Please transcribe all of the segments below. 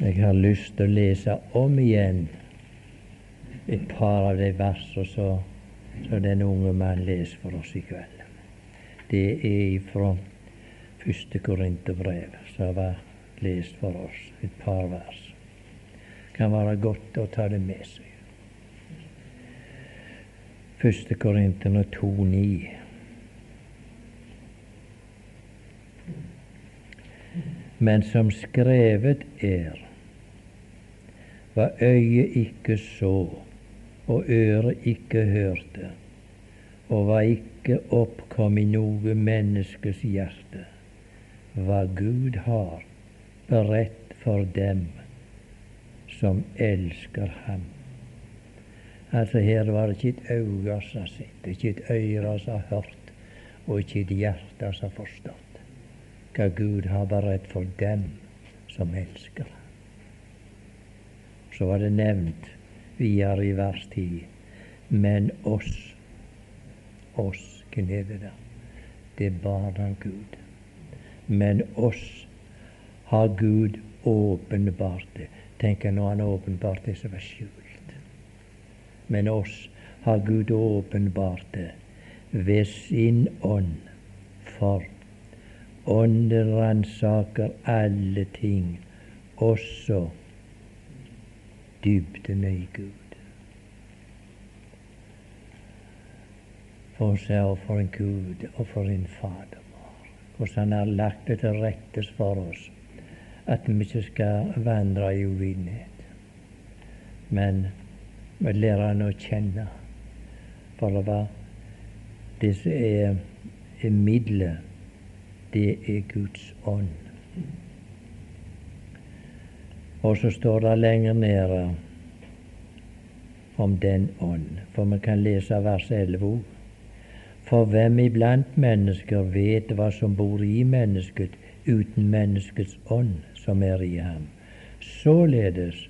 Jeg har lyst til å lese om igjen et par av de versene som den unge mann leser for oss i kveld. Det er fra første Korinterbrev, som var lest for oss, et par vers. Kan være godt å ta det med seg. Første Korinterne 2,9. Men som skrevet er, hva øyet ikke så, og øret ikke hørte, og hva ikke oppkom i noe menneskes hjerte, hva Gud har beredt for dem som elsker Ham. Altså Her var det ikke et øye som har sett, ikke et øre som har hørt, og ikke et hjerte som har forstått hva Gud har beredt for dem som elsker Ham. Så var det nevnt videre i vers 10. Men oss, oss, er det barna av Gud. Men oss har Gud åpenbart det. Tenk når Han åpenbart det som var skjult. Men oss har Gud åpenbart det ved sin ånd. For Ånden ransaker alle ting, også dybdene i Gud. For seg og for en Gud og for en Fader vår. Hvordan Han har lagt det til rette for oss at vi ikke skal vandre i uvitenhet, men vi lærer Han å kjenne. For det var det som er, er middelet, det er Guds ånd. Og så står det lenger nede om den ånd, for vi kan lese vers 11 òg. For hvem iblant mennesker vet hva som bor i mennesket uten menneskets ånd som er i ham? Således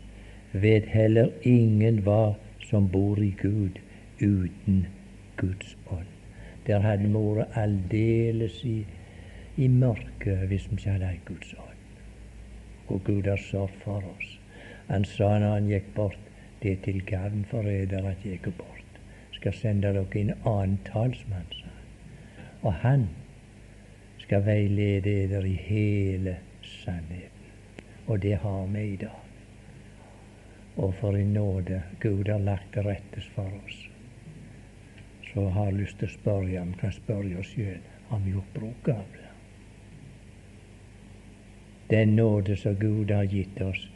vet heller ingen hva som bor i Gud uten Guds ånd. Der hadde vi vært aldeles i, i mørket hvis vi ikke hadde Guds ånd og Gud har sørget for oss. Han sa når han gikk bort, det er til gagn for eder at jeg går bort. Skal sende dere en annen talsmann, sa han. Og han skal veilede eder i hele sannheten. Og det har vi i dag. Og for en nåde Gud har lagt til rettes for oss. Så har jeg lyst til å spørre ham, kan spørre oss sjøl om vi gjort bruk av det den nåde som Gud har gitt oss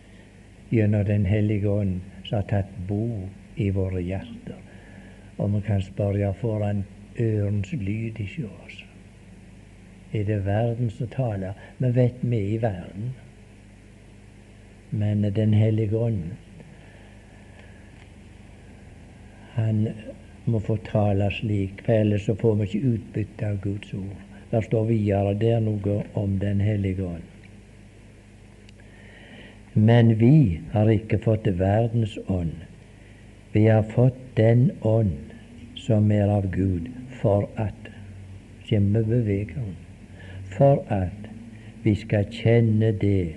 gjennom Den hellige ånd, som har tatt bo i våre hjerter. Og vi kan spørre får han ørens lyd i oss? Er det verden som taler? Vi vet vi er i verden. Men Den hellige ånd, han må få tale slik, for ellers får vi ikke utbytte av Guds ord. Der står videre der noe om Den hellige ånd. Men vi har ikke fått verdens ånd. Vi har fått den ånd som er av Gud, for at Skjemme beveger hun. For at vi skal kjenne det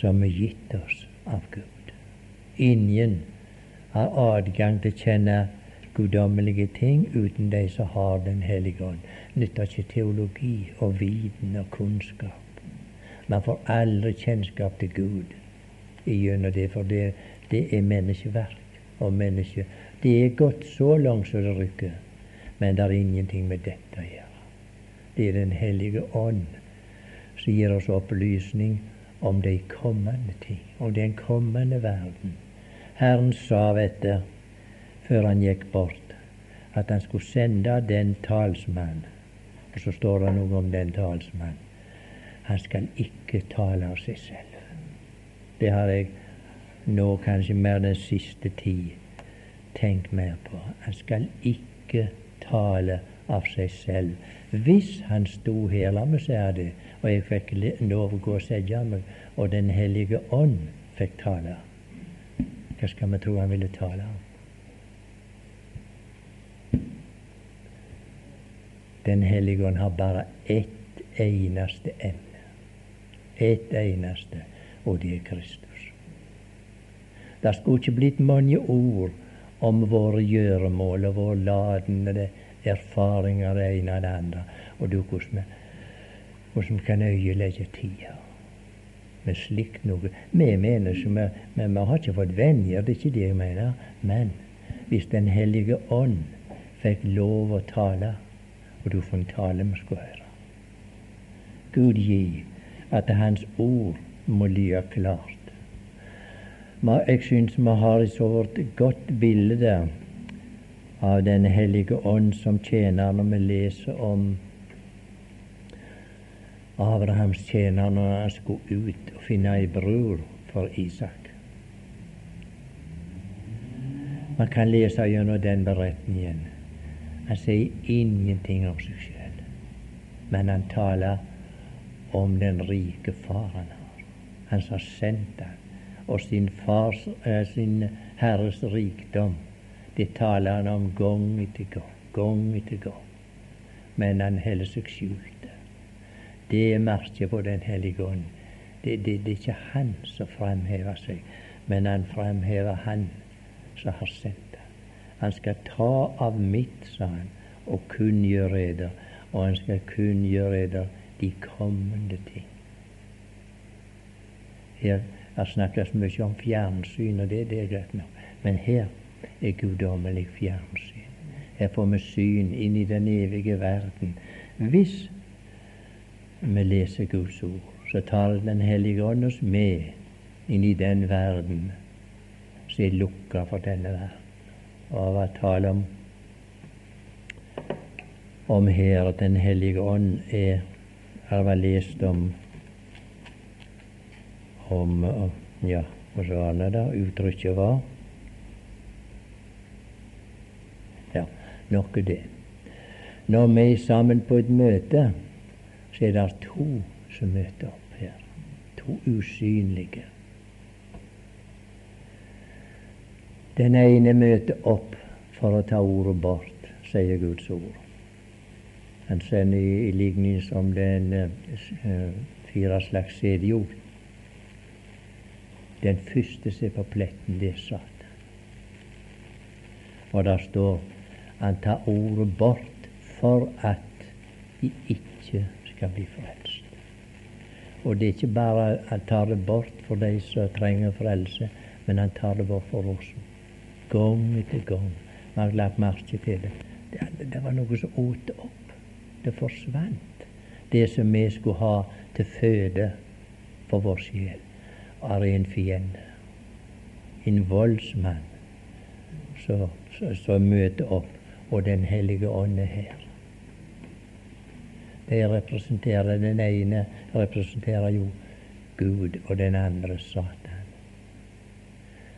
som er gitt oss av Gud. Ingen har adgang til å kjenne guddommelige ting uten de som har Den hellige ånd. Nytter ikke teologi og viten og kunnskap. Man får aldri kjennskap til Gud gjennom det, for det, det er menneskeverk og menneske. Det er gått så langt som det rykker, men det er ingenting med dette å gjøre. Det er Den hellige ånd som gir oss opplysning om de kommende ting, om den kommende verden. Herren sa, du, før han gikk bort, at han skulle sende den talsmann. Og så står det noe om den talsmann. Han skal ikke tale av seg selv. Det har jeg nå kanskje mer den siste tid tenkt mer på. Han skal ikke tale av seg selv. Hvis han sto her, la meg si det, og jeg fikk lov å gå og sette meg, og Den hellige ånd fikk tale, hva skal vi tro han ville tale om? Den hellige ånd har bare ett eneste emne ett eneste. og det er Kristus. Det skulle ikke blitt mange ord om våre gjøremål og våre ladende erfaringer det ene og det andre, og du hvordan vi kan øyelegge tida med slikt noe. Vi mennesker vi, vi, vi har ikke fått venner, det er ikke det jeg mener. Men hvis Den hellige ånd fikk lov å tale, og du får tale vi skulle høre Gud gi at Hans ord må lyde klart. Jeg syns vi har et så godt bilde av Den hellige ånd som tjener når vi leser om Abrahams tjener når han skulle ut og finne en bror for Isak. Man kan lese gjennom den beretningen. Han sier ingenting om seg sjøl, men han taler om den rike far han har. Han som har sendt ham, og sin, fars, eh, sin Herres rikdom. Det taler han om gang etter gang, gang etter gang. Men han holder seg skjult. Det er merket på Den hellige ånd. Det, det, det, er ikke han som fremhever seg, men han fremhever han som har sendt ham. Han skal ta av mitt, sa han, og kunngjøre eder. Og han skal kunngjøre eder de kommende ting. Her har snakkes mye om fjernsyn, og det, det er greit nok. Men her er guddommelig fjernsyn. Her får vi syn inn i den evige verden. Hvis vi leser Guds ord, så tar Den hellige ånd oss med inn i den verden som er lukka for denne verden. Og hva taler om, om her at Den hellige ånd er Har var lest om om Ja, hvordan var det da uttrykket var? Ja, nok det. Når vi er sammen på et møte så er det to som møter opp her. To usynlige. Den ene møter opp for å ta ordet bort, sier Guds ord. Han sender i, i lignelse som den uh, fire slags sædjord. Den første som er på pletten, det er Satan. Og der står han tar ordet bort for at de ikke skal bli frelst. Og det er ikke bare han tar det bort for de som trenger frelse, men han tar det bort for oss. Gang etter gang. Vi har lagt merke til det. det. Det var noe som åt opp. Det forsvant. Det som vi skulle ha til føde for vår sjel, er en fiende. En voldsmann som møter opp, og Den hellige ånd er her. De representerer Den ene representerer jo Gud, og den andre Satan.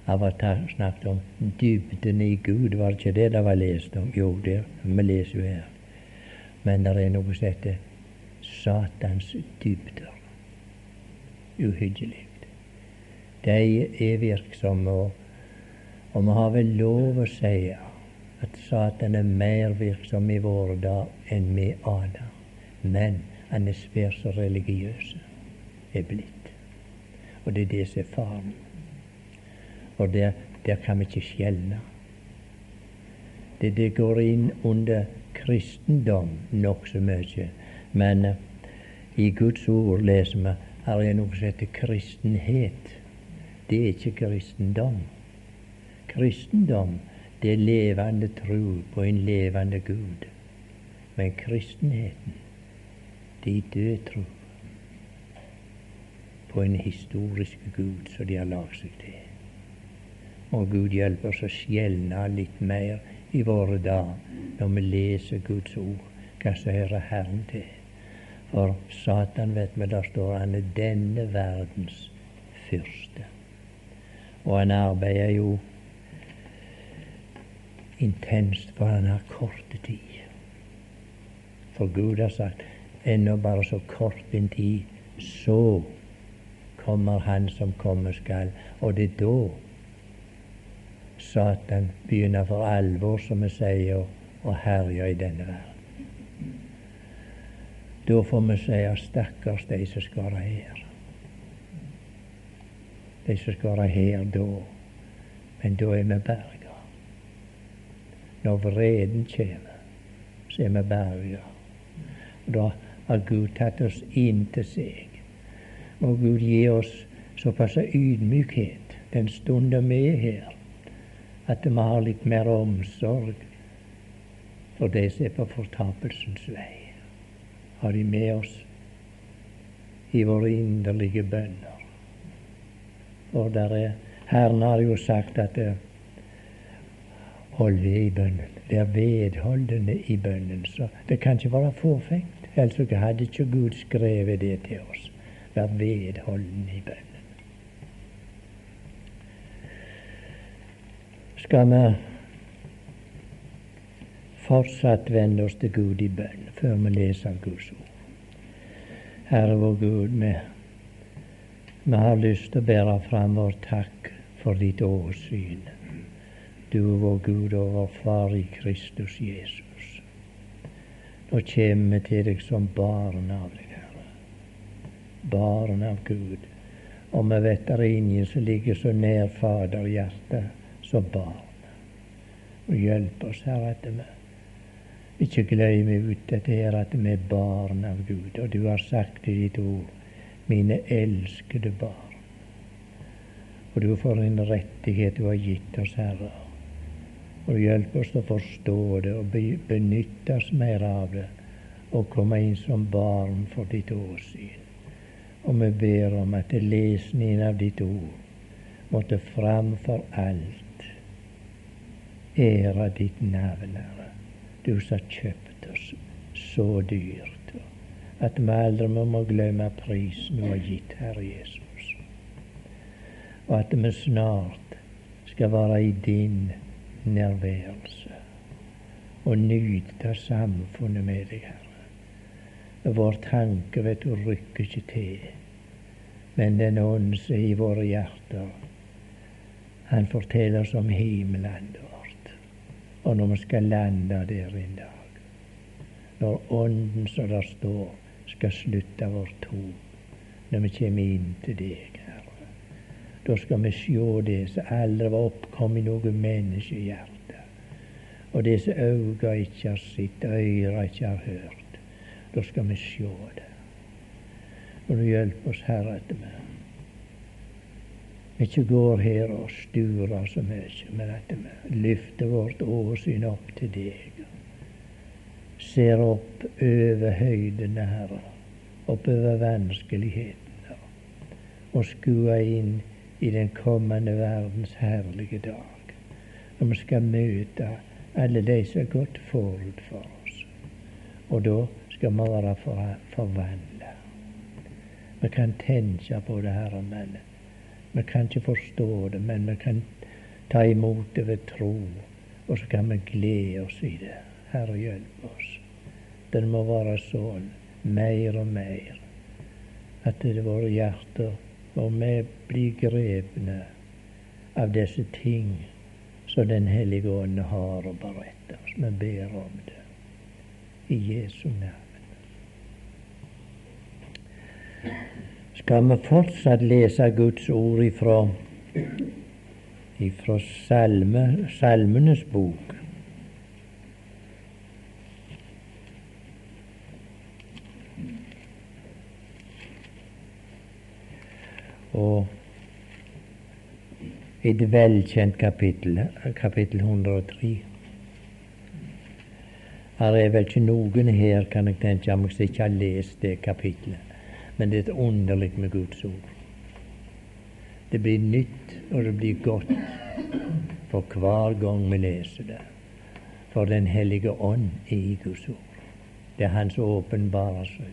Jeg snakket om dybden i Gud, var det ikke det det var lest om? Jo, det vi leser jo her. Men det er noe som heter Satans dybder. Uhyggelig. De er virksomme, og, og vi har vel lov å si at Satan er mer virksom i våre dager enn vi aner. Men han er svært så religiøs er blitt. Og det er det som er faren. Og der, der kan vi ikke skjelne. Det, det går inn under kristendom nokså mye. Men uh, i Guds ord leser vi her er noe som heter kristenhet. Det er ikke kristendom. Kristendom det er levende tro på en levende Gud. Men kristenheten det er død tro på en historisk Gud som de har lagd seg til. Og Gud hjelper oss å skjelne litt mer i våre dager når vi leser Guds ord, hva som hører Herren til. For Satan, vet vi, der står han er denne verdens fyrste. Og han arbeider jo intenst, for han har korte tid. For Gud har sagt ennå bare så kort en tid, så kommer Han som komme skal. Og det er da Satan begynner for alvor, som vi sier, å herje i denne verden. Da får vi si stakkars de som skal være her. de som skal være her da. Men da er vi berga. Når vreden kommer, så er vi berga. Da har Gud tatt oss inn til seg. Må Gud gi oss såpass ydmykhet den stunden vi er her, at vi har litt mer omsorg for de som er på fortapelsens vei. Har de med oss i våre inderlige bønner. For der er, Herren har jo sagt at det, hold ved i bønnen. Vær vedholdende i bønnen. Så det kan ikke være forfengt. Ellers hadde ikke Gud skrevet det til oss. Vær vedholdende i bønnen. Skal vi fortsatt vende oss til Gud i bønn før vi leser Guds ord? Herre vår Gud, vi, vi har lyst til å bære fram vår takk for ditt åsyn. Du vår Gud og vår Far i Kristus Jesus. Nå kommer vi til deg som barn av deg, Herre. Barn av Gud. Og vi vet det er ingen som ligger så nær Faderhjertet som barn. Og hjelp oss, Herre, at vi ikke glemmer ut dette her at vi er barn av Gud. Og du har sagt i ditt ord, mine elskede barn. Og du får en rettighet du har gitt oss, Herre. Og hjelp oss å forstå det og benytte oss mer av det. Og komme inn som barn for ditt åsyn. Og vi ber om at lesningen av ditt ord måtte framfor alt ære ditt navn, Herre du som har kjøpt oss så dyrt, at vi aldri må glemme prisen du har gitt Herre Jesus. Og at vi snart skal være i din nærværelse og nyte samfunnet med deg, Herre. Vår tanke, vet du, rykker ikke til. Men den ånd som er i våre hjerter, han forteller oss om himmelandet og når vi skal lande der en dag. Når Ånden, som der står, skal slutte vår tog, når vi kommer inn til deg, Herre. Da skal vi sjå det som aldri var oppkommet i noe menneskehjerte. Og det som øyne ikke har sett, øyre ikke har hørt. Da skal vi sjå det. Og du hjelper oss, Herre, etter vi ikke går her og sturer så mye, men at vi løfter vårt åsyn opp til deg. Ser opp over høydene, Herre, oppover vanskelighetene, og skuer inn i den kommende verdens herlige dag. Når vi skal møte alle de som har gått forut for oss. Og da skal vi være forvandla. Vi kan tenke på det, Herre, men vi kan ikke forstå det, men vi kan ta imot det ved tro. Og så kan vi glede oss i det. Herre, hjelp oss. Det må være sånn mer og mer at det våre hjerter og vi blir grepne av disse ting som Den hellige ånd har å berette oss. Vi ber om det i Jesu navn skal vi fortsatt lese Guds ord ifra, ifra salme, Salmenes bok. Og et velkjent kapittel, kapittel 103. Her er vel ikke noen her, kan jeg tenke meg, som ikke har lest det kapittelet. Men det er underlig med Guds ord. Det blir nytt, og det blir godt for hver gang vi leser det. For Den hellige ånd er i Guds ord. Det er Hans åpenbare seg.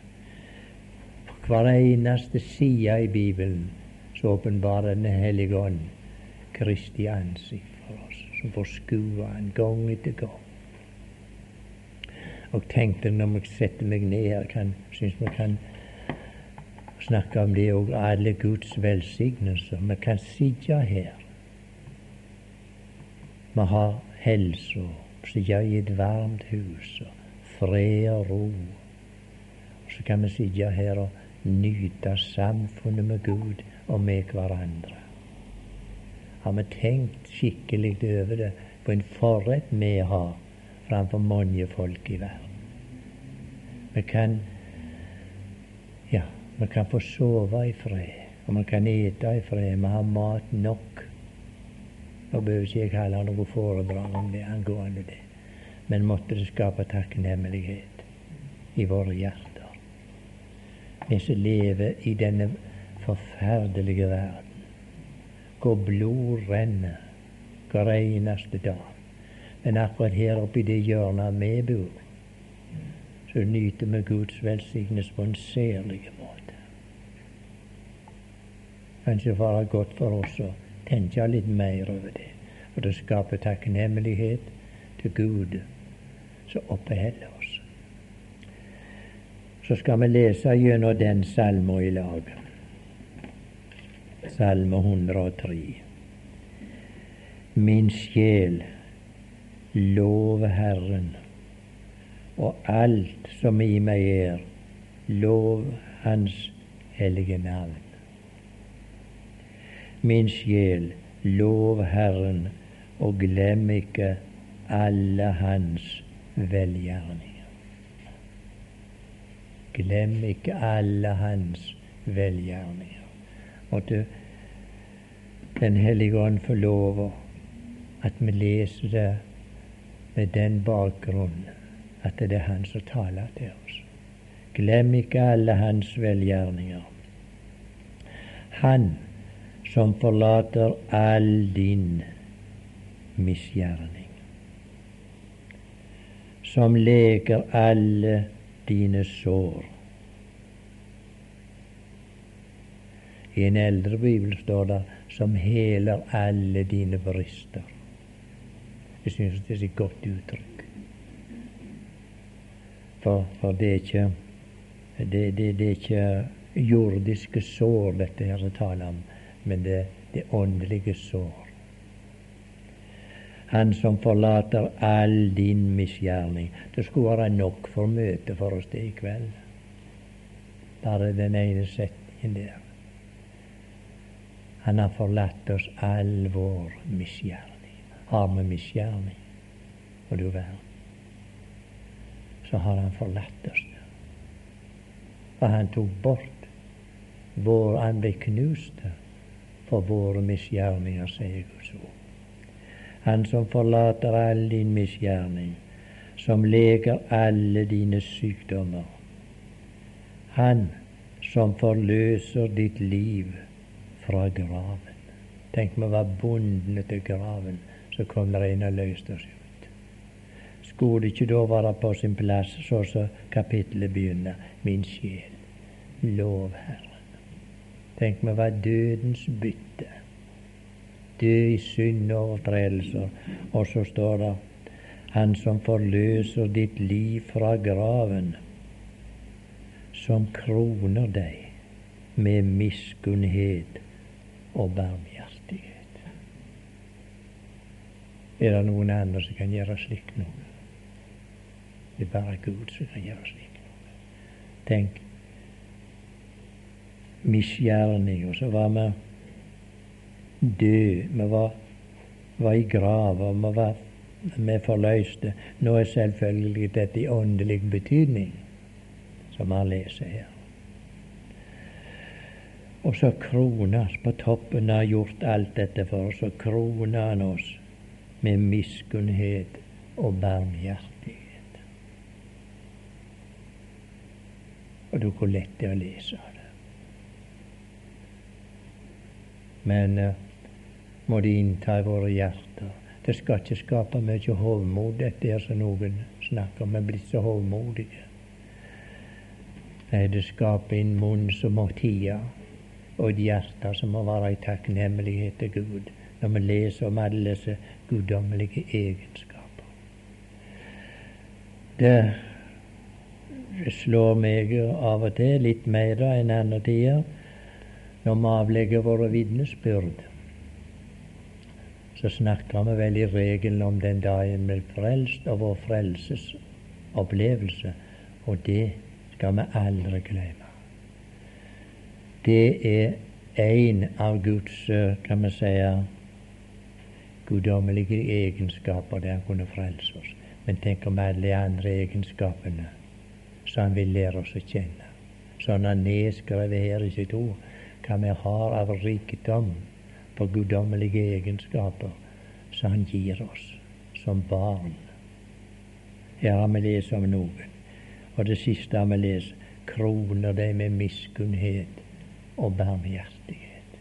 På hver eneste side i Bibelen så åpenbarer Den hellige ånd Kristi ansikt for oss, som får skue Han gang etter gang. Og tenkte når jeg setter meg ned her, kan, syns vi kan snakke om det og alle Guds velsignelser. Vi kan sitte her. Vi har helse, sitte i et varmt hus, fred og ro. Og så kan vi sitte her og nyte samfunnet med Gud og med hverandre. har vi tenkt skikkelig over det på en forrett vi har framfor mange folk i verden. Vi kan ja, vi kan få sove i fred, og man kan ete i fred. Vi har mat nok. Nå behøver ikke jeg holde noe foredrag om det angående det, men måtte det skape takknemlighet i våre hjerter. Vi som lever i denne forferdelige verden, hvor blod renner hver eneste dag. Men akkurat her oppe i det hjørnet vi bor, så nyter vi Guds velsignelse på en særlig måte. Kanskje være godt for oss å tenke litt mer over det, for det skaper takknemlighet til Gud som oppholder oss. Så skal vi lese gjennom den salmen i lag. Salme 103. Min sjel, lov Herren, og alt som i meg er, lov Hans hellige navn. Min sjel, lov Herren, og glem ikke alle Hans velgjerninger. Glem ikke alle Hans velgjerninger. Måtte Den hellige ånd få lov at vi leser det med den bakgrunn at det er Han som taler til oss. Glem ikke alle Hans velgjerninger. Han som forlater all din misgjerning. Som leker alle dine sår. I en eldre bibel står det 'som heler alle dine brister'. Jeg syns det er et godt uttrykk. For, for det, er ikke, det, det, det, er ikke jordiske sår dette her er tale om, men det, det åndelige sår. Han som forlater all din misgjerning. Det skulle være nok for møtet for oss det i kveld. Bare den ene setningen der. Han har forlatt oss all vår misgjerning har med misgjerning og du verden, så har Han forlatt oss. For Han tok bort vår Han ble knust for våre misgjerninger, sier Guds ord. Han som forlater all din misgjerning, som leger alle dine sykdommer. Han som forløser ditt liv fra graven. Tenk vi var bundne til graven så kom det inn og løste oss ut. Skulle det ikke da være på sin plass, så som kapittelet begynner, min sjel, lov Herren. Tenk meg hva dødens bytte. Dø i synd og overtredelser. Og så står det Han som forløser ditt liv fra graven, som kroner deg med miskunnhet og barmhjertighet. Er det noen andre som kan gjøre slik noe? Det er bare Gud som kan gjøre slik noe. Tenk misgjerning, og så var vi døde. Vi var, var i grava, vi var vi forløste. Nå er selvfølgelig dette i åndelig betydning, som vi leser her. Og så krones på toppen av gjort alt dette for oss, så kroner han oss med miskunnhet og barmhjertighet. Og du, hvor lett det å lese det. Men uh, må det innta i våre hjerter. Det skal ikke skape mye hovmod, dette er som noen snakker om. Vi er blitt så hovmodige. Nei, det skaper en munn som må tie, og et hjerte som må være i takknemlighet til Gud når vi leser om alle disse guddommelige egenskaper. Det, slår meg av og til litt mer enn andre tider når vi avlegger våre vitnesbyrd. Så snakker vi vel i regelen om den dagen vi er frelst, og vår frelsesopplevelse. Og det skal vi aldri glemme. Det er en av Guds, kan vi si, guddommelige egenskaper der han kunne frelse oss. Men tenk om alle de andre egenskapene som han vil lære oss å kjenne. Sånn han nedskrevet her i sitt ord hva vi har av rikdom på guddommelige egenskaper som han gir oss som barn. Her har vi lest om noen. Og det siste har vi lest kroner de med miskunnhet og barmhjertighet.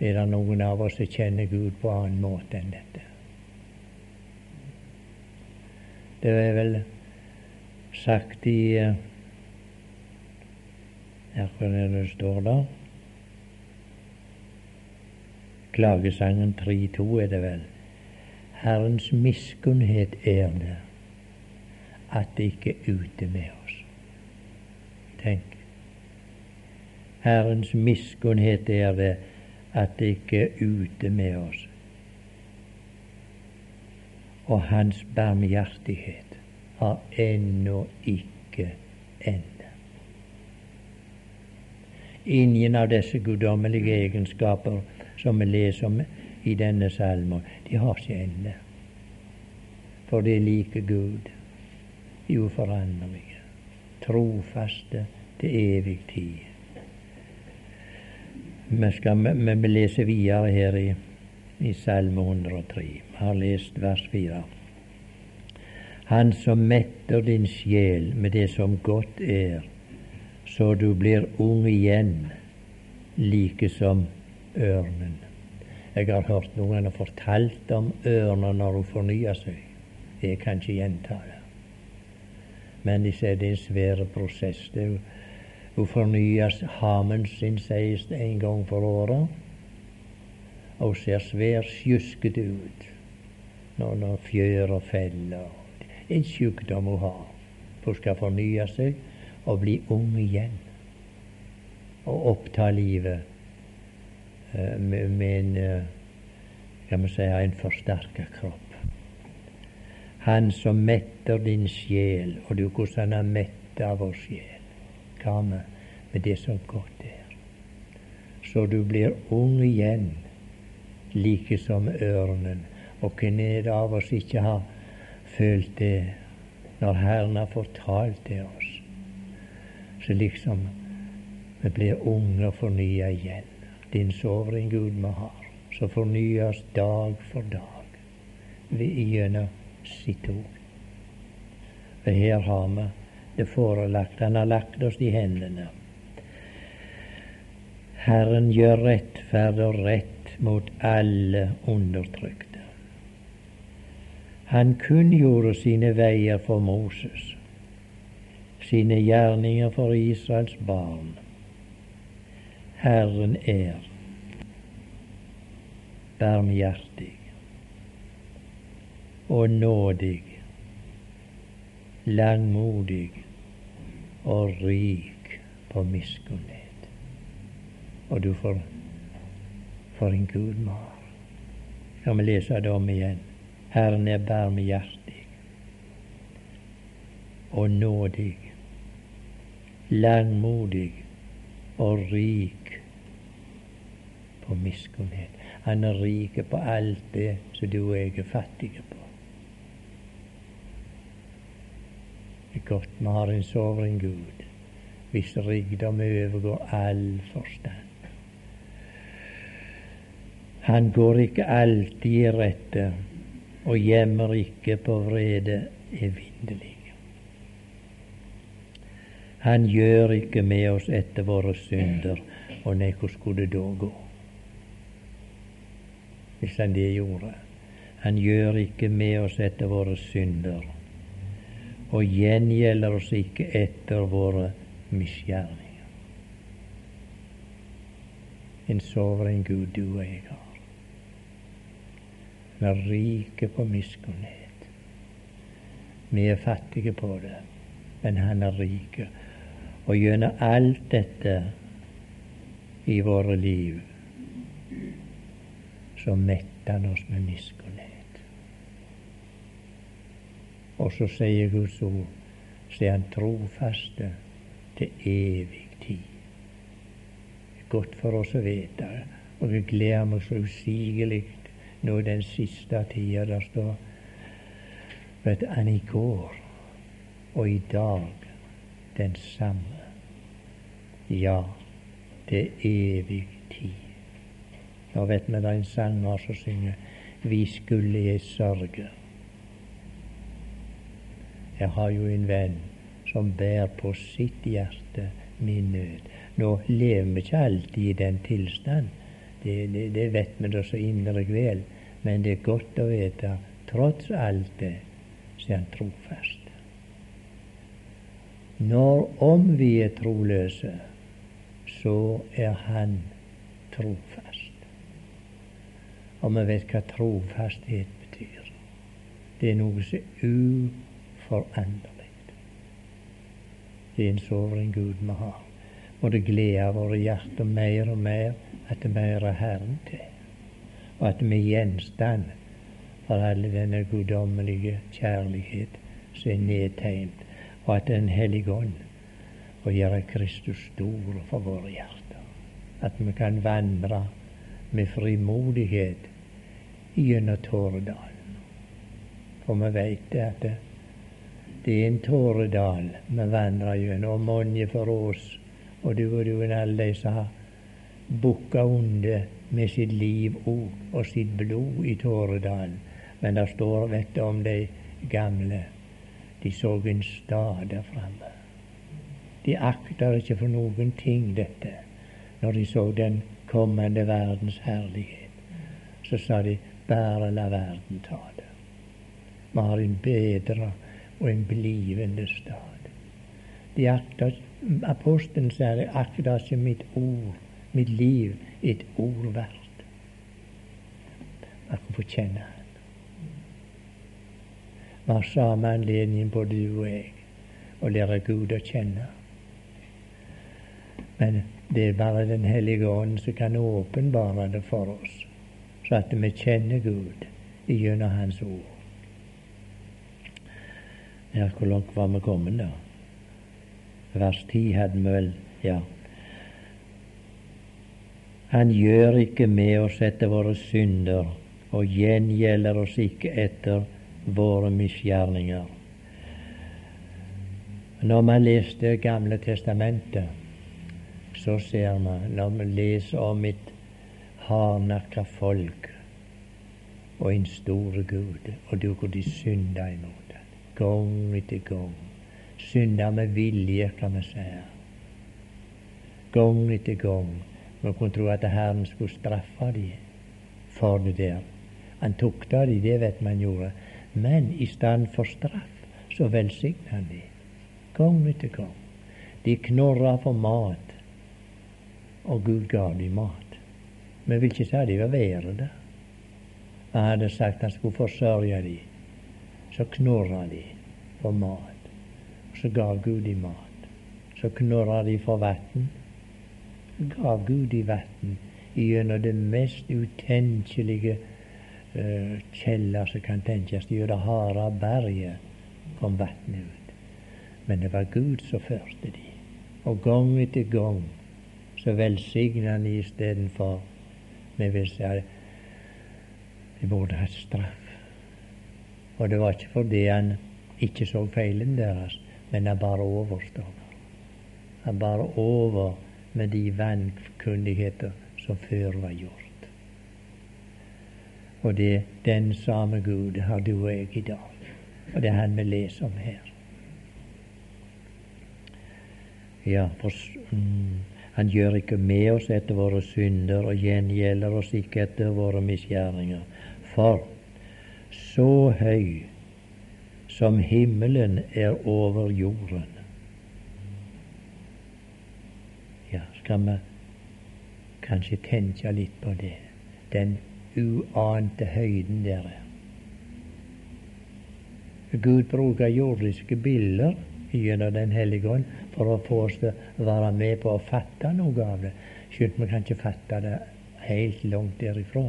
Er det noen av oss som kjenner Gud på annen måte enn dette? Det er vel sagt i eh, er det står der? Klagesangen 3.2 er det vel. Herrens miskunnhet er det at det ikke er ute med oss. Tenk. Herrens miskunnhet er det at det ikke er ute med oss. Og hans barmhjertighet har ennå ikke ende. Ingen av disse guddommelige egenskaper som vi leser om i denne salmen, de har ende. For det er like Gud uforanderlige, trofaste til evig tid. Vi skal vi lese videre her i, i Salme 103. Vi har lest vers 4. Han som metter din sjel med det som godt er, så du blir ung igjen, like som ørnen. Jeg har hørt noen har fortalt om ørner når hun fornyer seg. Jeg kan ikke gjenta det. Men de sier det er en svær prosess. Det er hun fornyer hamen sin, det, en gang for året. Og ser svær sjuskete ut når, når fjør og feller. En sykdom hun har. Hun skal fornye seg og bli ung igjen. Og oppta livet uh, med, med, en skal vi si, en forsterka kropp. Han som metter din sjel, og du hvordan han metter vår sjel. Hva med, med det som godt er? Så du blir ung igjen, like som ørnen. Og hvem er det av oss ikke har følt det når Herren har fortalt det oss? Så liksom vi blir unge og fornya igjen. Din sovring Gud vi har, så fornyes dag for dag gjennom sitt ord. For her har vi det forelagt. Han har lagt oss i hendene. Herren gjør rettferd og rett mot alle undertrykte. Han kunngjorde sine veier for Moses, sine gjerninger for Israels barn. Herren er barmhjertig og nådig, langmodig og rik på miskunnhet. Og du får for en Gud vi har. Lese det om igjen? Herren er barmhjertig og nådig, langmodig og rik på miskunnhet. Han er rik på alt det som du og jeg er fattige på. Det er godt vi har en soveren Gud, hvis rikdom overgår all forstand. Han går ikke alltid i rette og gjemmer ikke på vrede evinnelig. Han gjør ikke med oss etter våre synder. Og nei, hvor skulle det da gå? Hvis han det gjorde. Han gjør ikke med oss etter våre synder og gjengjelder oss ikke etter våre misgjerninger. En soveren Gud du og jeg har. Vi er rike på miskunnhet. Vi er fattige på det, men han er rike. Og gjennom alt dette i våre liv, så metter han oss med miskunnhet. Og så sier Guds ord, så er Han trofaste til evig tid. Det er godt for oss å vite Og jeg gleder meg så usigelig nå den siste tida. Der står vet han i går og i dag den samme. Ja, er evig tid. Nå vet vi det er en sanger som synger 'Vi skulle jeg sørge'. Jeg har jo en venn som bærer på sitt hjerte min nød. Nå lever vi ikke alltid i den tilstand, det, det, det vet vi da så inderlig vel, men det er godt å vite tross alt det, så er han trofast. Når om vi er troløse, så er han trofast. Og vi vet hva trofasthet betyr. Det er noe som er uforanderlig. Det er en soveren Gud vi har. Og det gleder våre hjerter mer og mer at vi hører Herren til, og at vi er gjenstand for alle denne guddommelige kjærlighet som er nedtegnet og at Den hellige ånd får gjøre Kristus stor for våre hjerter. At vi kan vandre med frimodighet gjennom Tåredalen. For vi vet at det, det er en tåredal vi vandrer gjennom, og mange for oss, og du og du og alle de som har bukka under med sitt liv og, og sitt blod i Tåredalen. Men det står, vet du, om de gamle de så en stad der framme. De akter ikke for noen ting dette når de så den kommende verdens herlighet. Så sa de bare la verden ta det. Vi har en bedre og en blivende stad. De akter, Apostelen sier de akter ikke mitt ord, mitt liv, et ord verdt. Man kan få kjenne vi har samme anledning, både du og jeg, å lære Gud å kjenne. Men det er bare Den hellige ånd som kan åpenbare det for oss, så at vi kjenner Gud gjennom Hans ord. Ja, hvor langt var vi kommet, da? Vers 10 hadde vi vel Ja. Han gjør ikke med oss etter våre synder og gjengjelder oss ikke etter våre misgjerninger. Når man leser Det gamle testamentet, så ser man, når man leser om et hardnakka folk og en stor Gud, og du hvor de synda imot ham, gang etter gang. Synda med vilje, kan vi si. Gang etter gang. Man kunne tro at Herren skulle straffe dem for det der. Han tukta dem, det vet man gjorde. Men i stedet for straff, så velsigna han dem. gang etter gang. De knorra for mat, og Gud ga dem mat. Vi vil ikke si de var verre det. Han hadde sagt han skulle forsørge dem. Så knorra de for mat, så ga Gud dem mat. Så knorra de for vann, gav Gud dem vann gjennom det mest utenkelige uh, kjeller som kan tenkes. Gjennom harde berget kom vannet ut. Men det var Gud som førte dem. Og gang etter gang så velsigner han istedenfor Vi vil si de burde hatt straff. Og det var ikke fordi han ikke så feilen deres, men han bare overstår. Han bare over med de vankundigheter som før var gjort. Og det er den samme Gud har du og jeg i dag. Og det er han vi leser om her. Ja, for mm, han gjør ikke med oss etter våre synder og gjengjelder oss ikke etter våre misgjerninger. For så høy som himmelen er over jorden. Ja, skal vi kanskje tenke litt på det. Den uante høyden der er. Gud bruker jordiske bilder gjennom Den hellige ånd for å få oss til å være med på å fatte noe av det. Skjønt vi kan ikke fatte det helt langt derifra,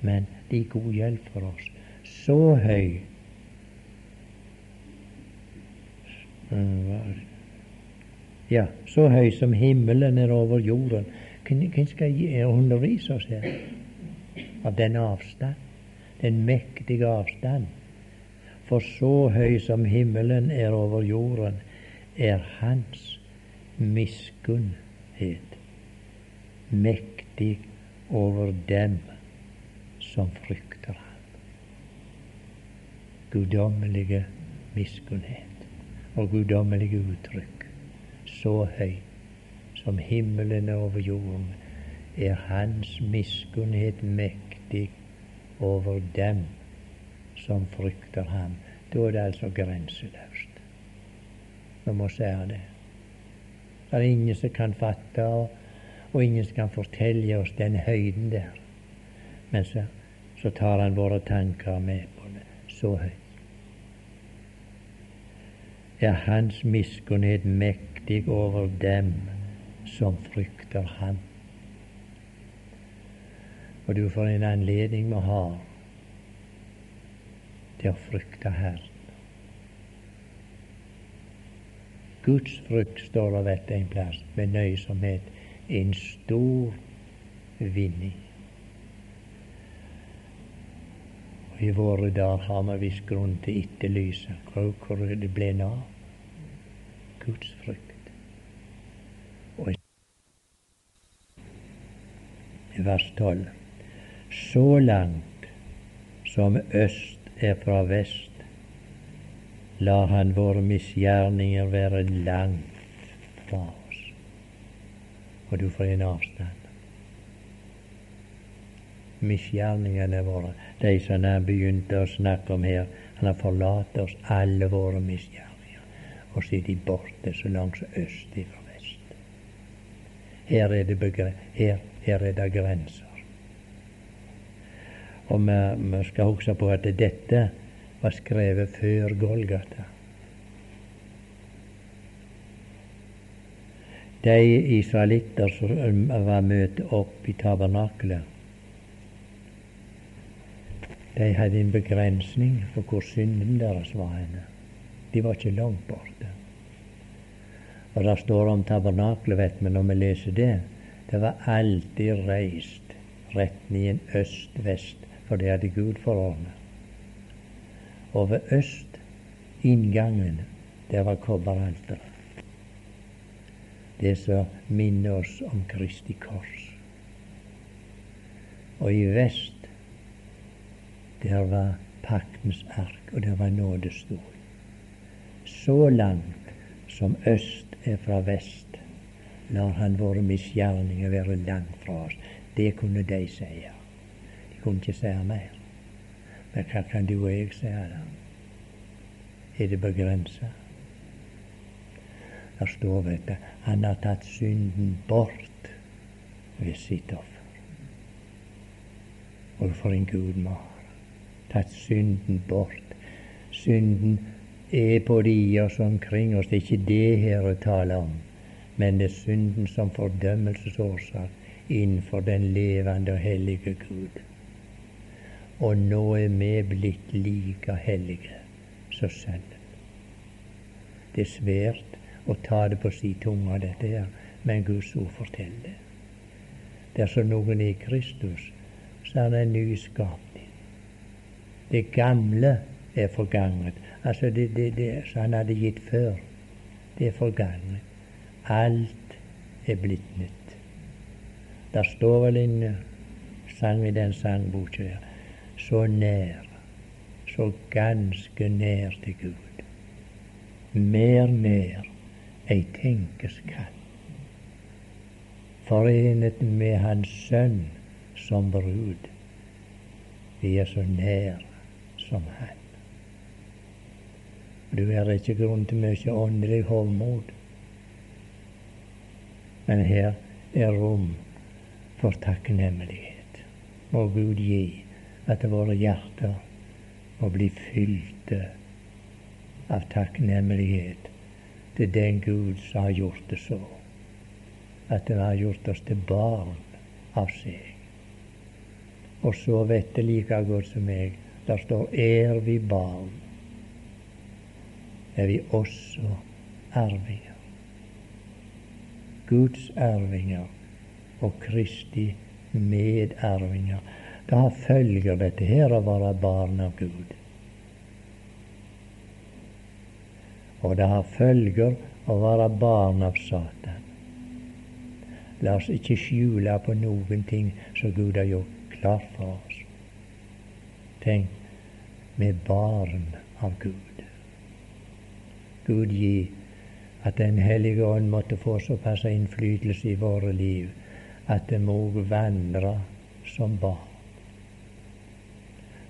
men det er god hjelp for oss. Så høy Ja, så høy som himmelen er over jorden, Hvem skal undervise oss her? Av den avstand, den mektige avstand. For så høy som himmelen er over jorden, er Hans miskunnhet mektig over dem som frykter ham. Guddommelige miskunnhet og guddommelige uttrykk. Så høy som himmelen er over jorden er Hans miskunnhet mektig over dem som frykter ham. Da er det altså grenseløst. Vi må si det. Det er ingen som kan fatte, og, og ingen som kan fortelle oss den høyden der. Men så, så tar han våre tanker med på det. Så høyt. Er Hans miskunnhet mektig over dem som frykter Ham? Og du får en anledning vi har til å frykte Herren. Guds frykt, står og vet en plass, med nøysomhet, en stor vinning. Og I våre dager har vi visst grunn til å etterlyse hvor det ble av Guds frykt. Og i vers 12 Så langt som øst er fra vest, lar Han våre misgjerninger være langt fra oss. Og du får en avstand. Misgjerningene våre, de som han begynte å snakke om her, han har forlatt oss alle våre misgjerninger, og så er de borte så langt som øst fra vest. Her er det, her, her er det grenser. Og vi, skal huske på at dette var skrevet før Golgata. De israelitter som var møtt opp i tabernakelet, de hadde en begrensning for hvor synden deres var henne. De var ikke langt borte. Og det står om tabernakelet, vet vi, når vi leser det, det var alltid reist retningen øst-vest, for det hadde Gud forordnet. Og ved øst, inngangen, der var kobberalteret. Det som minner oss om Kristi kors. Og i vest, der var paktens ark, og der var nådestol. Så langt som øst er fra vest, lar Han våre misgjerninger være langt fra oss. Det kunne de si. De kunne ikke si mer. Men hva kan du og jeg si da? Er det begrensa? Der står, vet du, han har tatt synden bort ved sitt offer. Og for en Gud vi har. Tatt synden bort. Synden er både i oss og omkring oss. Det er ikke det her å tale om, men det er synden som fordømmelsesårsak innenfor den levende og hellige Gud. Og nå er vi blitt like hellige som Sønnen. Det er svært å ta det på si tunge, dette her, men Guds ord forteller det. Dersom noen er i Kristus, så er det en ny skapning. Det gamle er forganget. Altså det, det, det som han hadde gitt før, det er forganget. Alt er blitt nytt. Der står vel en sang i den sangboka her så nær, så ganske nær til Gud. Mer nær ei tenkes kan. Forenet med Hans Sønn som brud. Vi er så nær som Han. Du er ikke grunn til mye åndelig hovmod. Men her er rom for takknemlighet. Må Gud gi at våre hjerter må bli fylte av takknemlighet til den Gud som har gjort det så. At den har gjort oss til barn av seg. Og så vet det like godt som meg, der står 'er vi barn', er vi også arvinger. Guds arvinger og Kristi medarvinger. Da følger dette her å være barn av Gud. Og det har følger å være barn av Satan. La oss ikke skjule på noen ting som Gud har gjort klart for oss. Tenk, vi er barn av Gud. Gud gi at Den hellige ånd måtte få såpass innflytelse i våre liv at det må vandre som barn.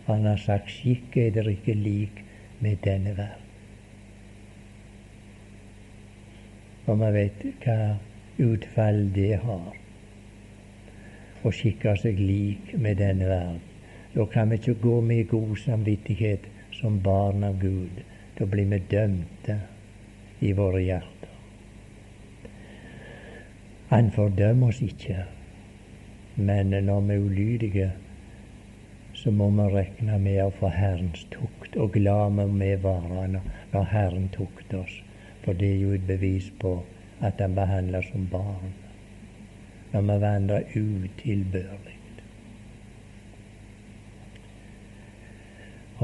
Han har sagt skikk er dere ikke lik med denne verden. Og man vet hva utfall det har å skikke seg lik med denne verden. Da kan vi ikke gå med god samvittighet som barn av Gud. Da blir vi dømte i våre hjerter. Han fordømmer oss ikke, men når vi er ulydige, så må vi regne med å få Herrens tukt, og glad må vi være når Herren tukter oss, for det er jo et bevis på at Han behandler som barn når vi vandrer utilbørlig.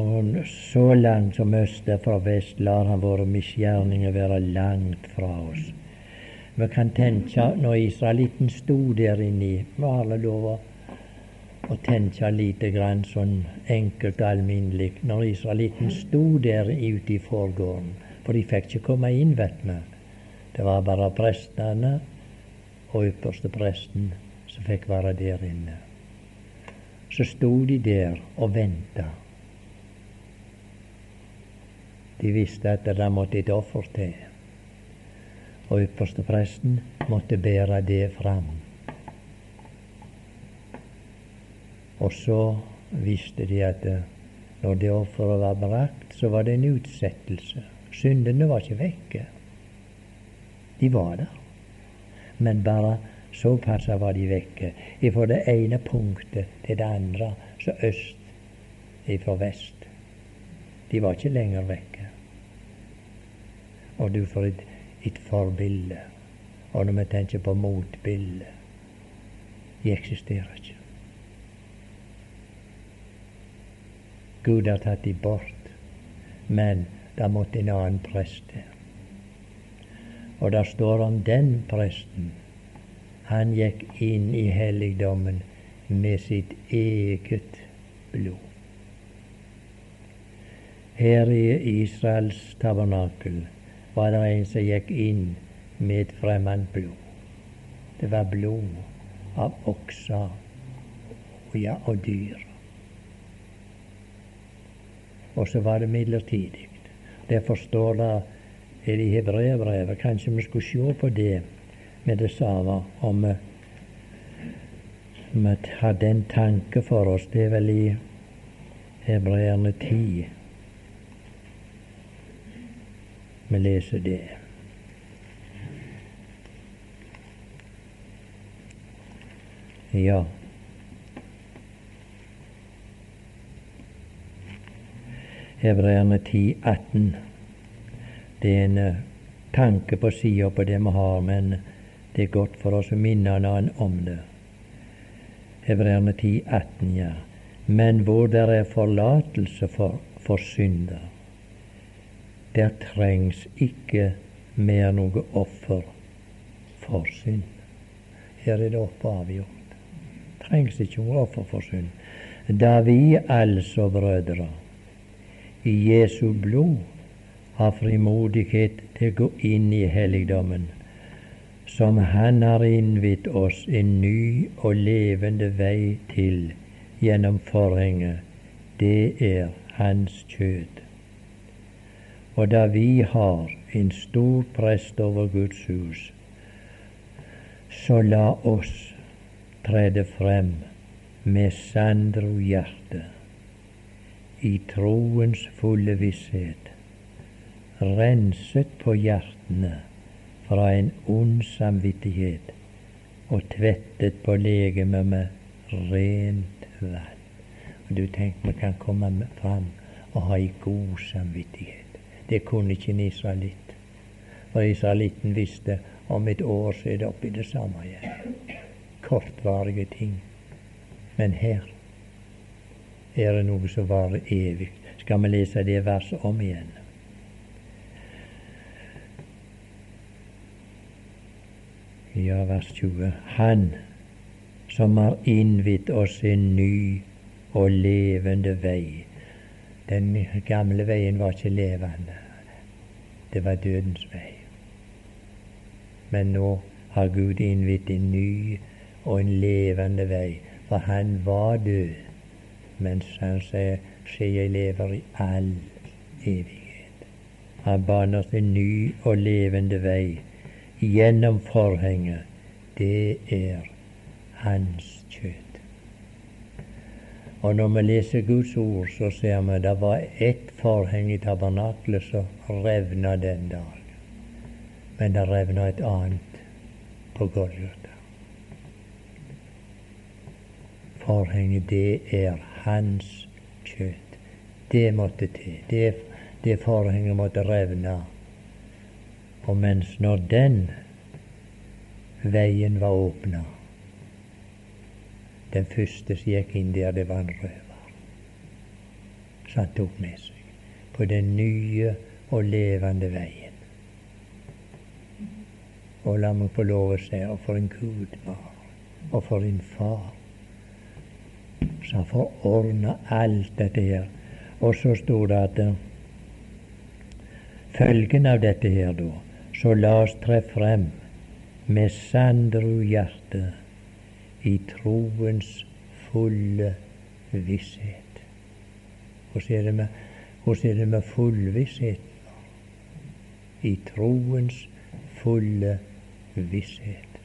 Og så langt som øst er fra vest, lar han våre misgjerninger være langt fra oss. Vi kan tenke når israelitten sto der inne, har alle lov å tenke lite grann sånn enkelt og alminnelig. Når israelitten sto der ute i forgården, for de fikk ikke komme inn, vet vi. Det var bare prestene og ypperste presten som fikk være der inne. Så sto de der og venta. De visste at det måtte et offer til. Og ypperste presten måtte bære det fram. Og så visste de at eh, når det offeret var brakt, så var det en utsettelse. Syndene var ikke vekke. De var der. Men bare såpass var de vekke. Fra det ene punktet til det andre, så øst ifra vest. De var ikke lenger vekke. Og du får et, et forbilde. Og når vi tenker på motbildet De eksisterer ikke. Gud har tatt dem bort, men da måtte en annen prest til. Og der står om den presten. Han gikk inn i helligdommen med sitt eget blod. Her i Israels tabernakel var det en som gikk inn med et fremmed blod. Det var blod av okser ja, og dyr. Og så var det midlertidig. Derfor står det i hebreerbrevet Kanskje vi skulle se på det med det samme, om vi, vi hadde en tanke for oss. Det er vel i Hebreerne 10. vi leser det. Ja. Hebreerne 10, 18. Det er en uh, tanke på sida på det vi har, men det er godt for oss å minne noen om det. Hebreerne 10, 18, ja. Men hvor det er forlatelse for, for synder, der trengs ikke mer noe offer for synd. Her er det oppe avgjort. Trengs ikke noe offer for synd. Da vi altså, brødre, i Jesu blod har frimodighet til å gå inn i helligdommen, som Han har innvidd oss en ny og levende vei til gjennom forhenget, det er Hans kjød. Og da vi har en stor prest over Guds hus, så la oss trede frem med sandro hjerte, i troens fulle visshet, renset på hjertene fra en ond samvittighet og tvettet på legemet med rent vann. Og Du tenker vi kan komme fram og ha ei god samvittighet. Det kunne ikke en israelitt. For israelitten visste om et år så er det oppi det samme igjen. kortvarige ting. Men her er det noe som varer evig. Skal vi lese det verset om igjen? Ja, vers 20. Han som har innvidd oss en ny og levende vei. Den gamle veien var ikke levende. Det var dødens vei. Men nå har Gud innvidd en ny og en levende vei. For han var død, mens han sier, se, jeg lever i all evighet. Han baner en ny og levende vei gjennom forhenget. Det er hans kjøtt. Og når vi leser Guds ord, så ser vi det var ett forheng i tabernaklet som revna den dagen. Men det revna et annet på Golgata. Forhenget, det er hans kjøtt. Det måtte til. Det, det forhenget måtte revne. Og mens når den veien var åpna Den første som gikk inn der, det var en røver. Så han tok med seg på den nye og levende veien. Og la meg få lov å si og for en Gud var, og for en far, som forordna alt dette her. Og så sto det at eh, følgen av dette her, da, så la oss tre frem med sandru hjerte i troens fulle visshet. Hvordan er det med, hvordan er med fullvissheten? I troens fulle visshet.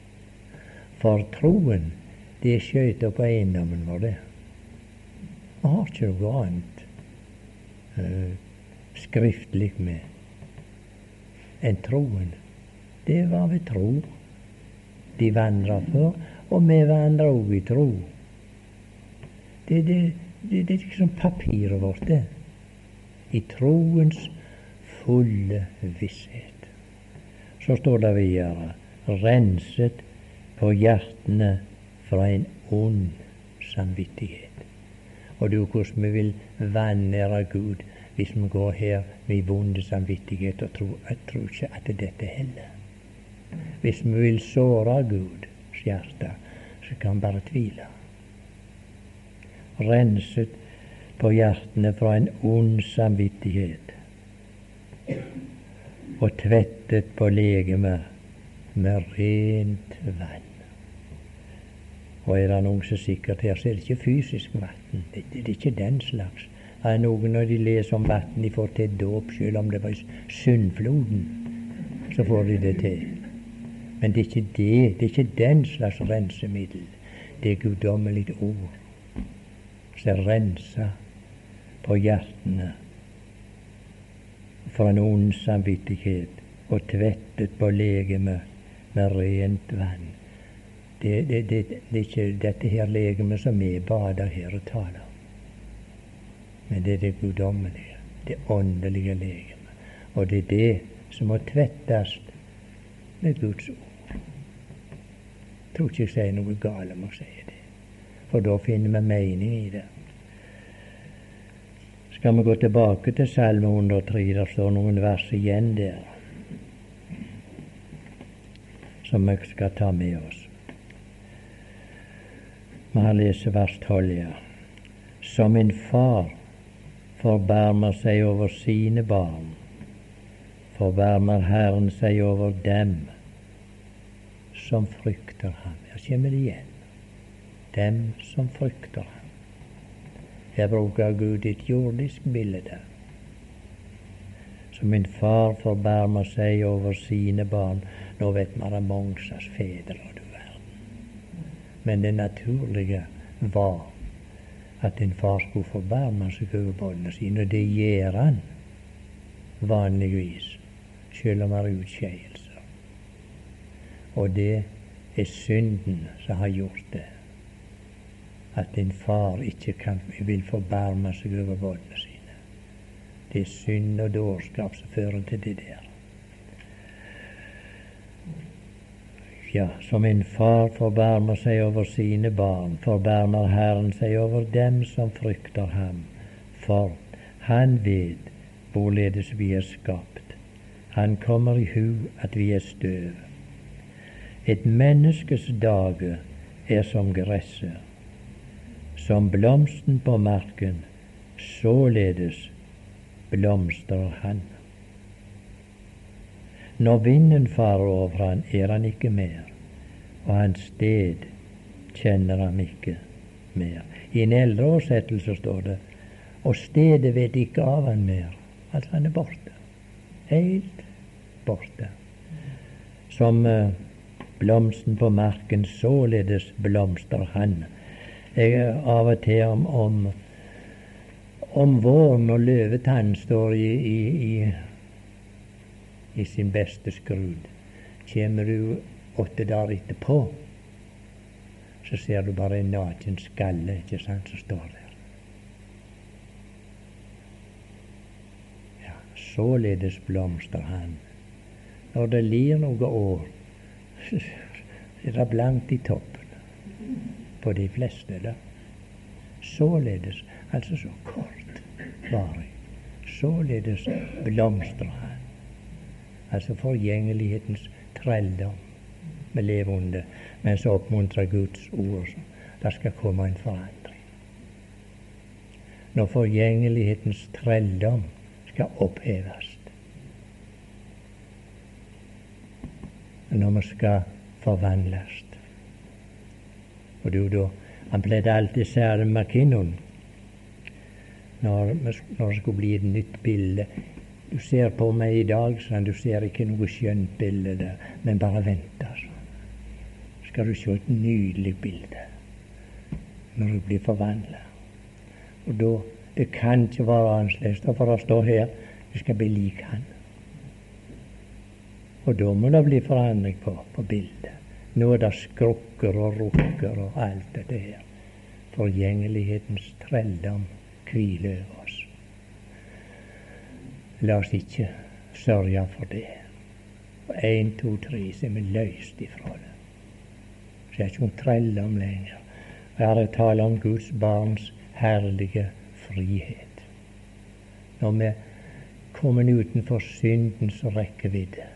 For troen, det skøyter på eiendommen vår, det. Vi har ikke noe annet uh, skriftlig med enn troen. Det var ved tro de vandra før, og vi vandrer òg i tro. Det, det, det, det er liksom papiret vårt, det. I troens fulle visshet. Så står det videre renset på hjertene fra en ond samvittighet. Og du, hvordan vi vil vanære Gud hvis vi går her med vond samvittighet og tror, jeg tror ikke at dette heller. Hvis vi vil såre Guds hjerte, så kan vi bare tvile. Renset på hjertene fra en ond samvittighet og tvettet på legemet med rent vann. Og er det noen som sikkert her, så er det ikke fysisk vann. Det, det, er ikke den slags. Det noen når de leser om vann de får til dåp, selv om det var syndfloden, så får de det til. Men det er ikke det. Det er ikke den slags rensemiddel. Det er guddommelig ord som renser på hjertene for en ond samvittighet og tvettet på legemet med rent vann. Det, det, det, det er ikke dette her legemet som vi bader her og taler om. Men det er det guddommelige, det åndelige legemet. Og det er det som må tvettes med Guds ord. Tror ikke jeg sier noe galt om å si det, for da finner vi mening i det. Skal vi gå tilbake til Salme 103, der står noen vers igjen der som vi skal ta med oss. Vi har leser vers 12, ja. Som en far forbarmer seg over sine barn, forbarmer Herren seg over dem som frykter ham. Her kommer det igjen. Dem som frykter ham. Her bruker Gud et jordisk bilde. Som en far forbarmer seg over sine barn, nå vet man det mange fedre. Men det naturlige var at en far skulle forbarme seg over barna sine, og det gjør han vanligvis, selv om han har utskeielser. Og det er synden som har gjort det. At en far ikke kan, vil forbarme seg over barna sine. Det er synd og dårskap som fører til det der. Ja, som en far forbarmer seg over sine barn, forbarmer Herren seg over dem som frykter ham. For han vet hvorledes vi er skapt. Han kommer i hu at vi er støv. Et menneskes dage er som gresset, som blomsten på marken, således blomstrer han. Når vinden farer over han, er han ikke mer, og hans sted kjenner han ikke mer. I en eldre oversettelse står det og stedet vet ikke av han mer. Altså han er borte. Helt borte. Som uh, blomsten på marken, således blomstrer han. Jeg av og til om, om, om våren og løvetann står i, i, i i sin beste skrud. Kommer du åtte dager etterpå, så ser du bare en naken skalle ikke sant, som står der. Ja, Således blomstrer han. Når det lir noen år, så er det blankt i toppen på de fleste. da. Således, altså så kort varig, således blomstrer han altså forgjengelighetens trelldom vi lever under, men så oppmuntrer Guds ord. Det skal komme en forandring. Når forgjengelighetens trelldom skal oppheves. Når vi skal forvandles. Og du da Han pleide alltid særlig McKinnon når det skulle bli et nytt bilde du ser på meg i dag, sånn, du ser ikke noe skjønt bilde der, men bare vent, altså. Skal du se et nydelig bilde når du blir forvandla. Og da Det kan ikke være annerledes, for det står her du skal bli lik Han. Og da må det bli forandring på, på bildet. Nå er det skrukker og rukker og alt dette her. Forgjengelighetens trelldom hviler over. La oss ikke sørge for det. Og én, to, tre, så er vi løst ifra det. Så er ikke hun trelldom lenger. Her er tale om Guds barns herlige frihet. Når vi kommer utenfor syndens rekkevidde,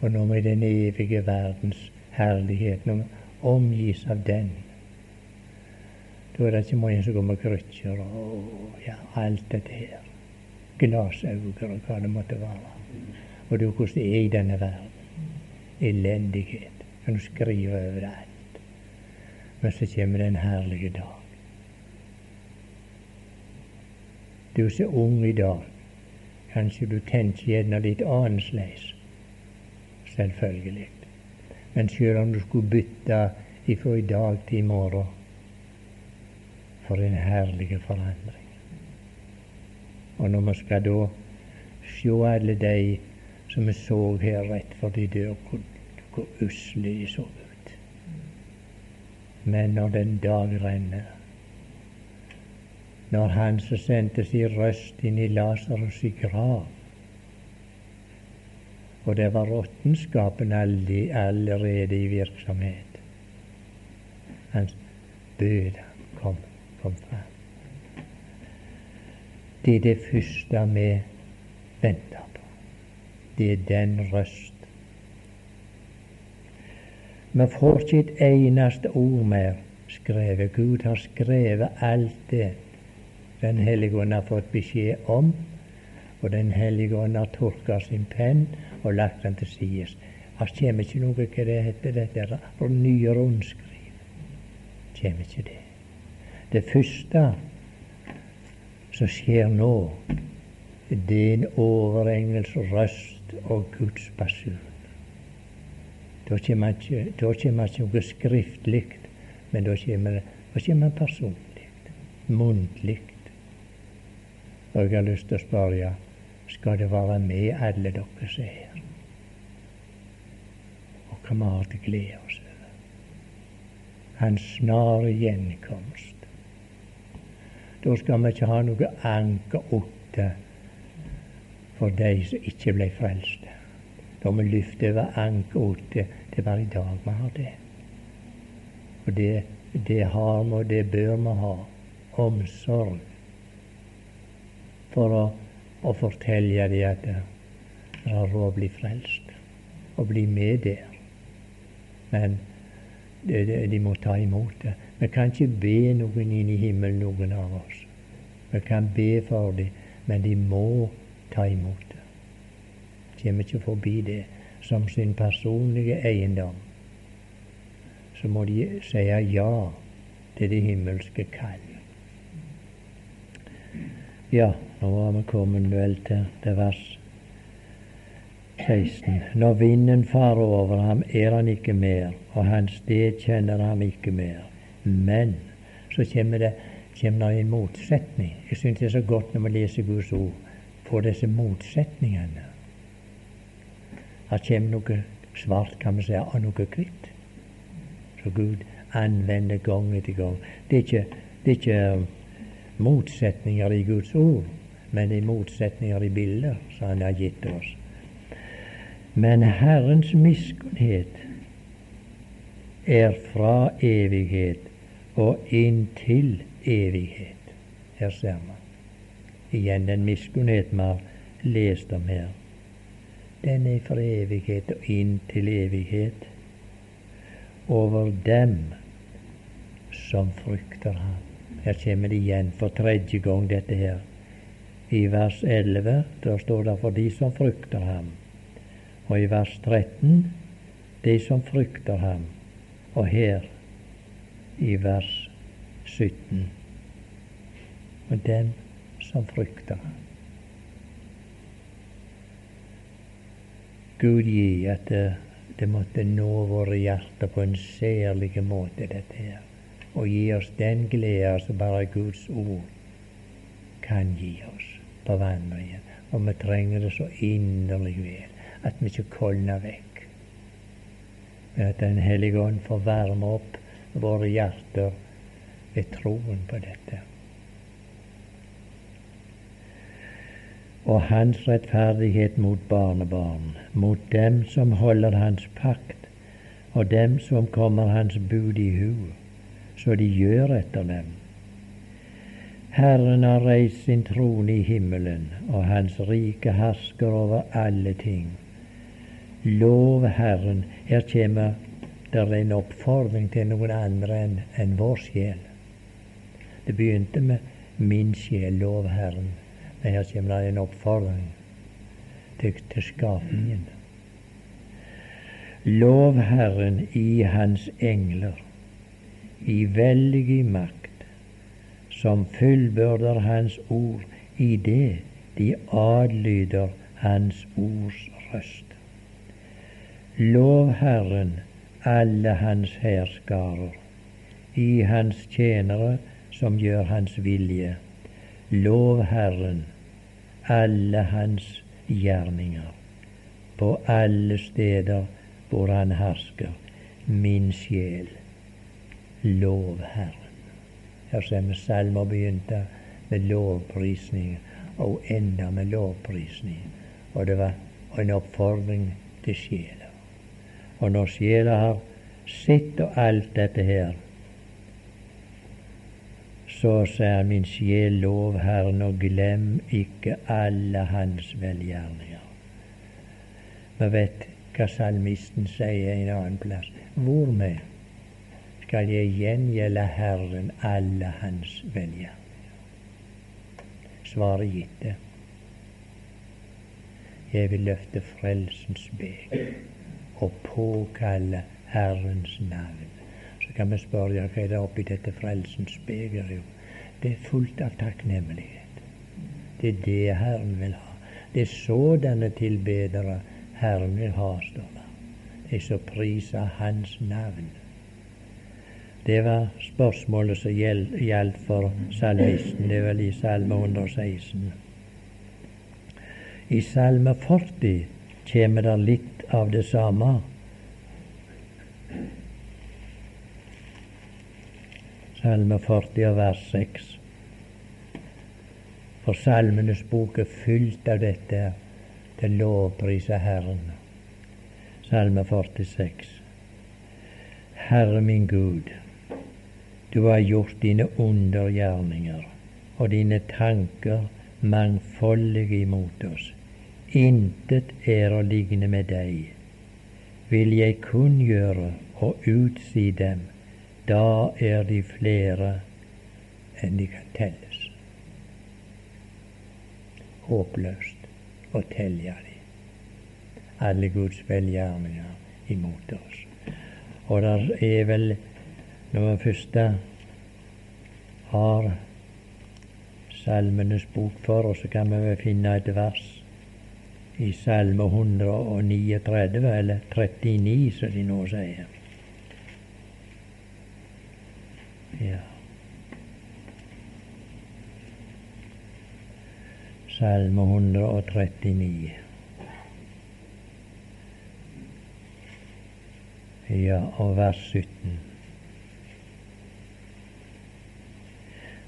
og når vi i den evige verdens herlighet, når vi omgis av den, da er det ikke mange som går med krykker og ja, alt dette her glasauger og hva det måtte være. Og du, hvordan det er i denne verden. Elendighet. Kan du skrive over alt. Men så kommer den herlige dag. Du er så ung i dag, kanskje du tenker gjerne litt annerledes. Selvfølgelig. Men selv om du skulle bytte ifra i dag til i morgen for en herlig forandring. Og når vi skal da se alle de som vi så her rett for de dør, hvor, hvor usle de så ut. Men når den dag renner, når Han som sendte sin røst inn i Lasarus' grav, og det var råttenskapen allerede i virksomhet. Hans bød kom, kom fram. Det er det første vi venter på. Det er den røst. Vi får ikke et eneste ord mer skrevet. Gud har skrevet alt det Den hellige ånd har fått beskjed om, og Den hellige ånd har tolka sin penn og lagt den til side. Det kommer ikke noe hva det heter, dette nye rundskriv. kommer ikke det. Det første som skjer nå, det er en overengels røst og Guds basun. Da kommer ikke noe skriftlig, men da kommer det personlig, muntlig. Og jeg har lyst til å spørre skal det være med alle dere som er her? Og hva vi har til glede oss over. Hans snare gjenkomst. Da skal vi ikke ha noe anker åtte for de som ikke ble frelst. Da må vi løfte over anker det, det er bare i dag vi har det. Og det, det har vi, og det bør vi ha. Omsorg. For å, å fortelle dem at det er råd å bli frelst, og bli med der. Men de, de, de må ta imot det. Vi kan ikke be noen inn i himmelen, noen av oss. Vi kan be for dem, men de må ta imot det. Kommer ikke forbi det som sin personlige eiendom. Så må de si ja til det himmelske kall. Ja, nå var vi kommet vel til, til vers 16. Når vinden farer over ham, er han ikke mer, og hans sted kjenner ham ikke mer. Men så kommer det, kommer det en motsetning. Jeg syns det er så godt når vi leser Guds ord, får disse motsetningene. Det kommer noe svart, kan vi si, og noe hvitt. Så Gud anvender gang etter gang. Det er ikke, det er ikke um, motsetninger i Guds ord, men det er motsetninger i bilder som Han har gitt oss. Men Herrens miskunnhet er fra evighet og inntil evighet. Her ser man igjen den miskunnhet vi har lest om her. Den er fra evighet og inntil evighet over dem som frykter ham. Her kommer det igjen for tredje gang, dette her. I vers 11 der står det 'for de som frykter ham'. Og i vers 13 de som frykter ham. Og her i vers 17 og dem som frykter ham. Gud gi at det, det måtte nå våre hjerter på en særlig måte, dette her. Og gi oss den glede som bare Guds ord kan gi oss på vandringen. Og vi trenger det så inderlig vel at vi ikke kolner vekk. Men at Den hellige ånd får varme opp våre hjerter ved troen på dette. Og hans rettferdighet mot barnebarn, mot dem som holder hans pakt, og dem som kommer hans bud i hu, så de gjør etter dem. Herren har reist sin trone i himmelen, og hans rike hersker over alle ting. Lov Herren. Her kommer det er en oppfordring til noen andre enn en vår sjel. Det begynte med 'min sjel, lov Herren'. Men her kommer det en oppfordring til, til skapningen. Lov Herren i Hans engler, i veldig makt, som fullbyrder Hans ord i det de adlyder Hans ords røst. Lov Herren, alle Hans hærskarer, i Hans tjenere som gjør Hans vilje. Lov Herren, alle Hans gjerninger, på alle steder hvor Han hersker. Min sjel, lov Herren. Her ser vi salmer begynte med lovprisning, og enda med lovprisning. Og det var en oppfordring til sjela. Og når sjela har sett og alt dette her, så sier min sjel lov Herren, og glem ikke alle hans velgjerninger. Vi vet hva salmisten sier en annen plass. Hvor med skal jeg gjengjelde Herren alle hans velgjerninger? Svaret gitt det. Jeg vil løfte frelsens beger og påkalle Herrens navn. Så kan vi spørre hva er det oppi dette frelsens beger? Jo, det er fullt av takknemlighet. Det er det Herren vil ha. Det er sådanne tilbedere Herren vil ha, står det. De som priser Hans navn. Det var spørsmålet som gjaldt for salmisten. Det vel i Salme 116. I Salme 40 kommer det litt av det samme. Salme 40 vers 6. For Salmenes bok er fylt av dette til lovprise Herren. Salme 46. Herre min Gud, du har gjort dine undergjerninger og dine tanker mangfoldige imot oss. Intet er å ligne med deg. Vil jeg kunngjøre og utsi dem, da er de flere enn de kan telles. Håpløst å telle de, alle Guds velgjerninger imot oss. Og der er vel, når vi først har Salmenes bok for oss, så kan vi finne et vers i Salme 139, eller 39, som de nå sier. Ja. Salme 139. Ja, og vers 17.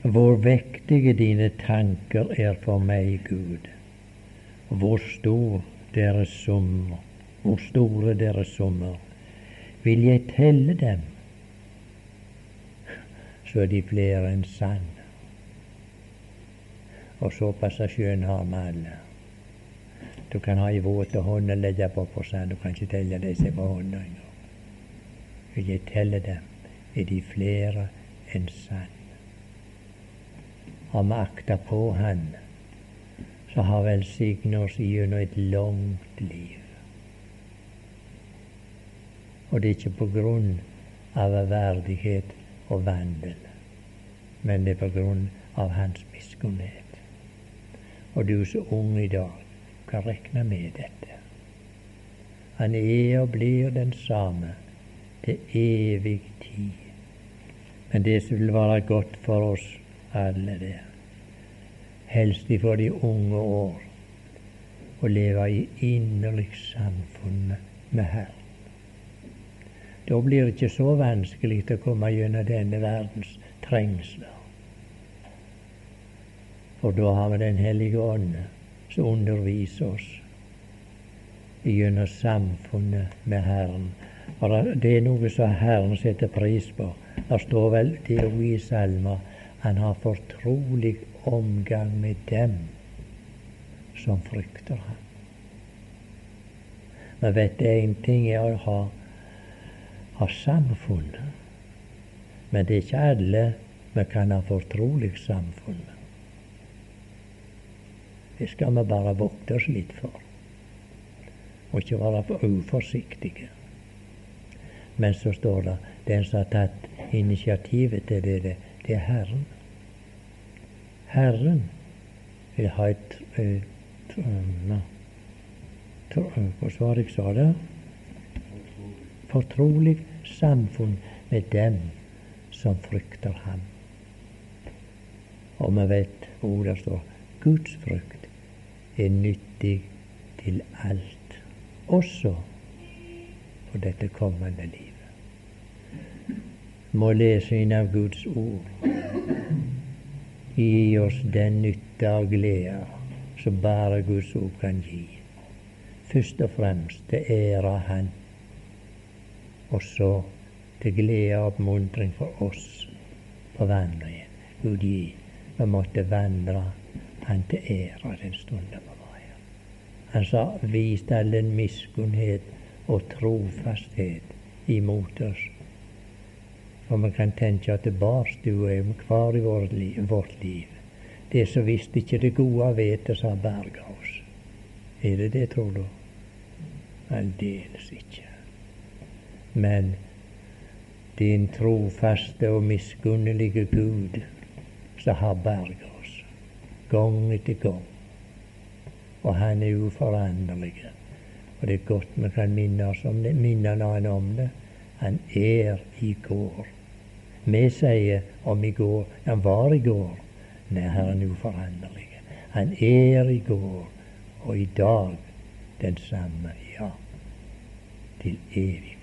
Hvor vektige dine tanker er for meg, Gud. Hvor stor deres summer, hvor store deres summer. Vil jeg telle dem, så er de flere enn sand. Og såpass skjønn har vi alle. Du kan ha i våte hånd og legge på på sand. Du kan ikke telle disse på hånda engang. Vil jeg telle dem, er de flere enn sand har vi akta på Han, som har velsignet oss gjennom et langt liv. Og det er ikke på grunn av verdighet og vandel, men det er på grunn av Hans miskunnhet. Og du som ung i dag kan regne med dette. Han er og blir den samme til evig tid. Men det som vil være godt for oss alle der. Helst ifra de unge år å leve i innerlig samfunn med Herren. Da blir det ikke så vanskelig å komme gjennom denne verdens trengsler. For da har vi Den hellige ånd som underviser oss gjennom samfunnet med Herren. For det er noe som Herren setter pris på. Det står vel til òg i salmer han har fortrolig omgang med dem som frykter ham. Men vet du, én ting er å ha, ha samfunn, men det er ikke alle vi kan ha fortrolig samfunn med. Det skal vi bare vokte oss litt for, og ikke være for uforsiktige. Men så står det den som har tatt initiativet til det, det er Herren. Herren vil ha et, et, Hva jeg sa det? Fortrolig samfunn med dem som frykter ham. Og vi vet hvor det står Guds frykt er nyttig til alt, også for dette kommende livet. må lese inn av Guds ord. Gi oss den nytte og glede som bare Guds ord kan gi. Først og fremst til ære Han, og så til glede og oppmuntring for oss på vandringen. Gud gi vi måtte vandre Han til ære den stunden vi var her. Han sa vis all den miskunnhet og trofasthet imot oss og vi kan tenke tilbake er hver i vårt liv, vårt liv. Det som visst ikke det gode vet som har berga oss. Er det det, tror du? Aldeles ikke. Men din trofaste og miskunnelige Gud som har berga oss gang etter gang. Og han er uforanderlig. Og det er godt vi kan minne oss om det, minne han om det. Han er i går vi sier om i går Han var i går. Nei, han er uforanderlig. Han er i går og i dag den samme, ja, til evig